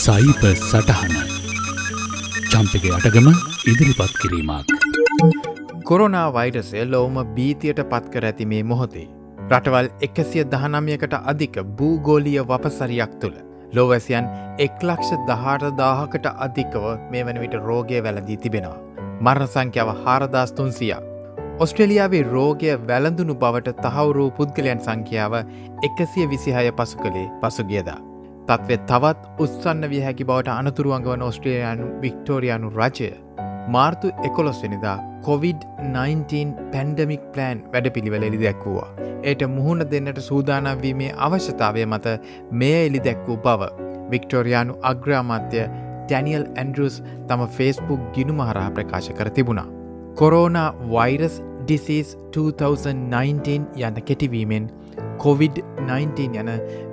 සයිප සටහන චම්පක අටගම ඉදිරිපත් කිරීමක්. කොරෝනා වෛරසය ලොවම බීතියට පත්කර ඇති මේ මොහොතේ. රටවල් එකසිය දහනමයකට අධික භූගෝලිය වපසරියක් තුළ. ලොවැසියන් එක්ලක්ෂ දහට දාහකට අධිකව මේ වන විට රෝගය වැලදී තිබෙනවා. මරණ සංඛ්‍යාව හාරදාස්තුන්සියක්. ඔස්ට්‍රලියාවේ රෝගය වැළඳුණු බවට තහවුරු පුද්ගලයන් සංඛ්‍යාව එකසිය විසිහය පසු කළේ පසුගියදා. තත්ත්ව තවත් උත්සන්න විය හැකි බවට අනතුරුවන්ගවන ඔස්ට්‍රේලයානු වික්ටෝරයානු රජය මාර්තු එකොලොස්වනිදා COොVID-19 පැන්ඩමික් ප්ලෑන් වැඩ පිළිවෙල එලි දැක්වූවා. ඒට මුහුණ දෙන්නට සූදානම්වීමේ අවශ්‍යතාවය මත මෙය එලි දැක්වූ බව. වික්ටෝරයානු අග්‍රාමාත්‍ය ටැනියල් ඇන්ඩරුස් තම ෆේස්බුක් ගිනු මහරහා ප්‍රකාශ කර තිබුණා. කොරෝනා වෛරස් ඩිසිස් 2019 යන කෙටිවීමෙන් COොVID-19 යන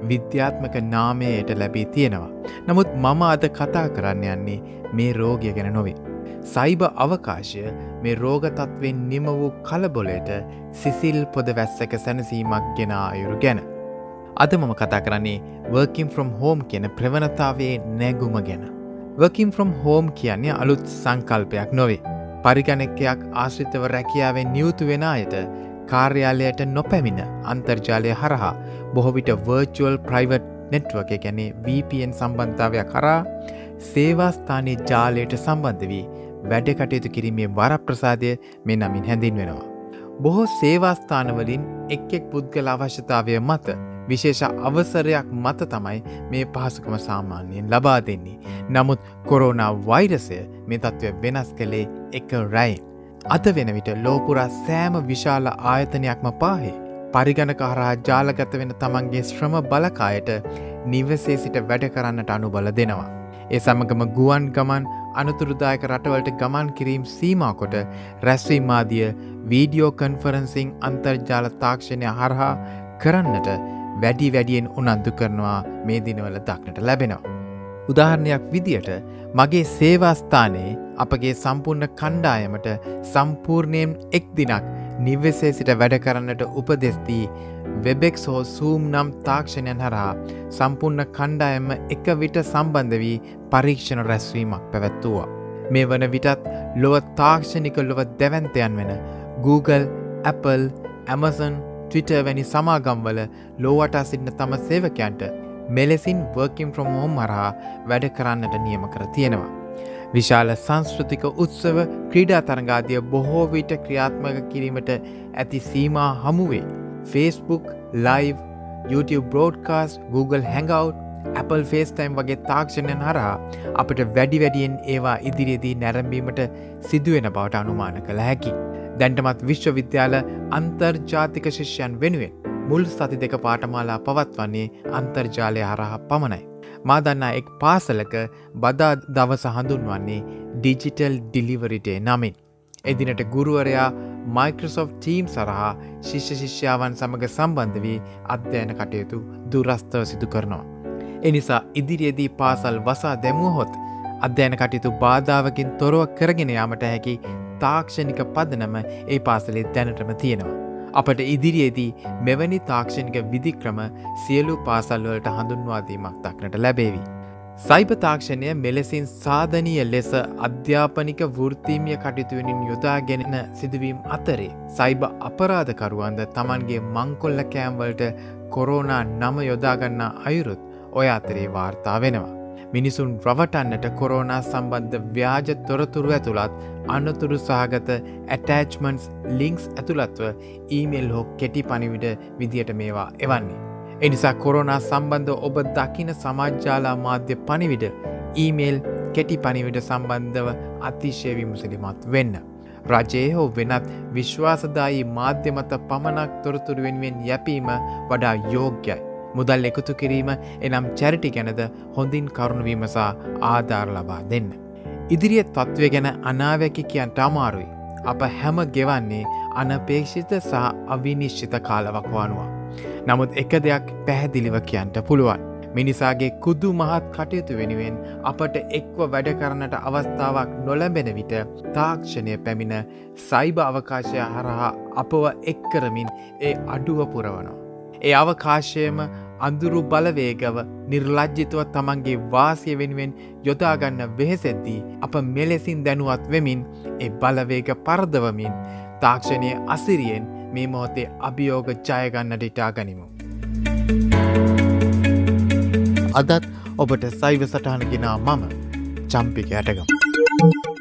විද්‍යාත්මක නාමයට ලැබී තියෙනවා. නමුත් මම අද කතා කරන්න යන්නේ මේ රෝගය ගැන නොවේ. සයිබ අවකාශය මේ රෝගතත්වෙන් නිම වූ කලබොලට සිසිල් පොද වැස්සක සැනසීමක් ගෙන අයුරු ගැන. අද මම කතා කරන්නේ වර්කින් ෆ්‍රම් හෝම් කියන ප්‍රවණතාවේ නැගුම ගැන. වර්කින් ෆ්‍රම් හෝම් කියන්නේ අලුත් සංකල්පයක් නොවේ. පරිගණකයක් ආශ්‍රිතව රැකියාවෙන් නියුතු වෙන අයට කාර්යාලයට නොපැමිණ අන්තර්ජාලය හරහා බොහොවිට වර්චුවල් ප්‍රයිවට් නෙට්වක ගැනේ VPN සම්බන්ධාවයක් කරා සේවාස්ථානය ජාලයට සම්බන්ධ වී වැඩ කටයුතු කිරීමේ වරප්‍රසාදය මේ නමින් හැඳින් වෙනවා. බොහෝ සේවාස්ථානවලින් එක් එක් පුද්ගල අවශ්‍යතාවය මත විශේෂ අවසරයක් මත තමයි මේ පහසුකම සාමාන්‍යයෙන් ලබා දෙන්නේ. නමුත් කොරෝනා වෛරසය මේ තත්ත්වය වෙනස් කළේ එක රැයින්. අද වෙන විට ලෝපුරා සෑම විශාල ආයතනයක්ම පාහේ. පරිගණක හරහා ජාලගත වෙන තමන්ගේ ශ්‍රම බලකායට නිවසේ සිට වැඩ කරන්නට අනුබල දෙනවා. ඒ සමගම ගුවන් ගමන් අනතුරුදායක රටවලට ගමන් කිරීම් සීමකොට රැස්වීමාදිය වීඩියෝ කන්ෆරන්සිං අන්තර්ජාල තාක්ෂණය හරහා කරන්නට වැඩි වැඩියෙන් උනන්දු කරනවා මේ දිනවල දක්නට ලැබෙනවා. උදාහරණයක් විදියට මගේ සේවාස්ථානයේ අපගේ සම්පූර්ණ කණ්ඩායමට සම්පූර්ණයෙන් එක් දිනක් නිවසේ සිට වැඩ කරන්නට උපදෙස්දී වෙබෙක්ස් හෝ සූම් නම් තාක්ෂණයන් හරහා සම්පූර්ණ කණ්ඩායම එක විට සම්බන්ධ වී පරීක්ෂණ රැස්වීමක් පැවැත්තුවා. මේ වන විටත් ලොව තාක්ෂණික ලොව දැවන්තයන් වෙන Google, Apple, Amazon, Twitter වැනි සමාගම්වල ලෝවටා සිටින තම සේවකයන්ට මෙලෙසින් වර්කින් ෆ්‍රම් හෝම් හරහා වැඩ කරන්නට නියම කර තියෙනවා. විශාල සංස්කෘතික උත්සව ක්‍රීඩා තරඟාදිය බොහෝ විට ක්‍රියාත්මක කිරීමට ඇති සීමා හමුවේ. Facebook, Live, YouTube broadcast, Google Hangout, Apple FaceTime වගේ තාක්ෂණයන් හරහා අපට වැඩි වැඩියෙන් ඒවා ඉදිරියේදී නැරඹීමට සිදුවෙන බවට අනුමාන කළ හැකි. දැන්ටමත් විශ්වවිද්‍යාල අන්තර්ජාතික ශිෂ්‍යයන් වෙනුවෙන් මුල් සති දෙක පාටමාලා පවත්වන්නේ අන්තර්ජාලය හරහා පමණයි. මා දන්නා එක් පාසලක බදා දවස හඳුන්වන්නේ ඩිජිටල් ඩිලිවරිටේ නමින්. එදිනට ගුරුවරයා මයිකෝසොෆ් ටීම් සරහා ශිෂ්‍ය ශිෂ්‍යාවන් සමඟ සම්බන්ධ වී අධ්‍යයන කටයුතු දුරස්ථව සිදු කරනවා. එනිසා ඉදිරියේදී පාසල් වසා දැමුවහොත් අධ්‍යයන කටයුතු බාධාවකින් තොරව කරගෙන යාමට හැකි තාක්ෂණික පදනම ඒ පාසලේ දැනටම තියෙනවා. අපට ඉදිරියේදී මෙවැනි තාක්ෂණික විදික්‍රම සියලු පාසල්වලට හඳුන්වාදීමක් දක්නට ලැබේවි. සයිප තාක්ෂණය මෙලෙසින් සාධනීය ලෙස අධ්‍යාපනික වෘත්තීමිය කටයුතුවනින් යොදාගෙනෙන සිදුවීම් අතරේ. සයිබ අපරාධකරුවන්ද තමන්ගේ මංකොල්ල කෑම්වලට කොරෝනා නම යොදාගන්න අයුරුත් ඔය අතරේ වාර්තා වෙනවා. මිනිසුන් රවටන්නට කොරෝනා සම්බන්ධ ව්‍යාජ තොරතුරු ඇතුළත් අනතුරු සහගත ඇටෑච්මන්ස් ලිංක්ස් ඇතුළත්ව ඊමේල් හෝ කෙටි පනිවිඩ විදියට මේවා එවන්නේ. එනිසා කොරෝනා සම්බන්ධ ඔබ දකින සමාජ්‍යාලා මාධ්‍ය පනිවිඩ ඊමේල් කෙටි පනිවිට සම්බන්ධව අතිශය විමුසලිමත් වෙන්න. රජයේ හෝ වෙනත් විශ්වාසදායි මාධ්‍ය මත පමණක් තොරතුරු වෙනුවෙන් යැපීම වඩා යෝග්‍යයි. මුදල් එකතු කිරීම එනම් චැරිටි ගැනද හොඳින් කරුණුවීමසා ආධාර ලබා දෙන්න. ඉදිරිිය තත්ත්වය ගැන අනාවැකි කියන්ට අමාරුයි. අප හැම ගෙවන්නේ අනපේක්ෂිත සහ අවිනිශ්චිත කාලවක්වානවා. නමුත් එක දෙයක් පැහැදිලිව කියන්ට පුළුවන්. මිනිසාගේ කුදු මහත් කටයුතු වෙනුවෙන් අපට එක්ව වැඩ කරන්නට අවස්ථාවක් නොලැබෙන විට තාක්ෂණය පැමිණ සයිබ අවකාශය හරහා අපව එක්කරමින් ඒ අඩුව පුරවනවා. ඒ අවකාශයම අඳුරු බලවේගව නිර්ලජ්ජිතුව තමන්ගේ වාසය වෙනුවෙන් යොදාගන්න වෙහෙසෙද්දී අප මෙලෙසින් දැනුවත් වෙමින් ඒ බලවේග පරදවමින් තාක්ෂණය අසිරියෙන් මේ මොහොතේ අභියෝග ජයගන්නට ඉටා ගනිමු. අදත් ඔබට සයිව සටහනගෙනා මම චම්පික ඇටගම්.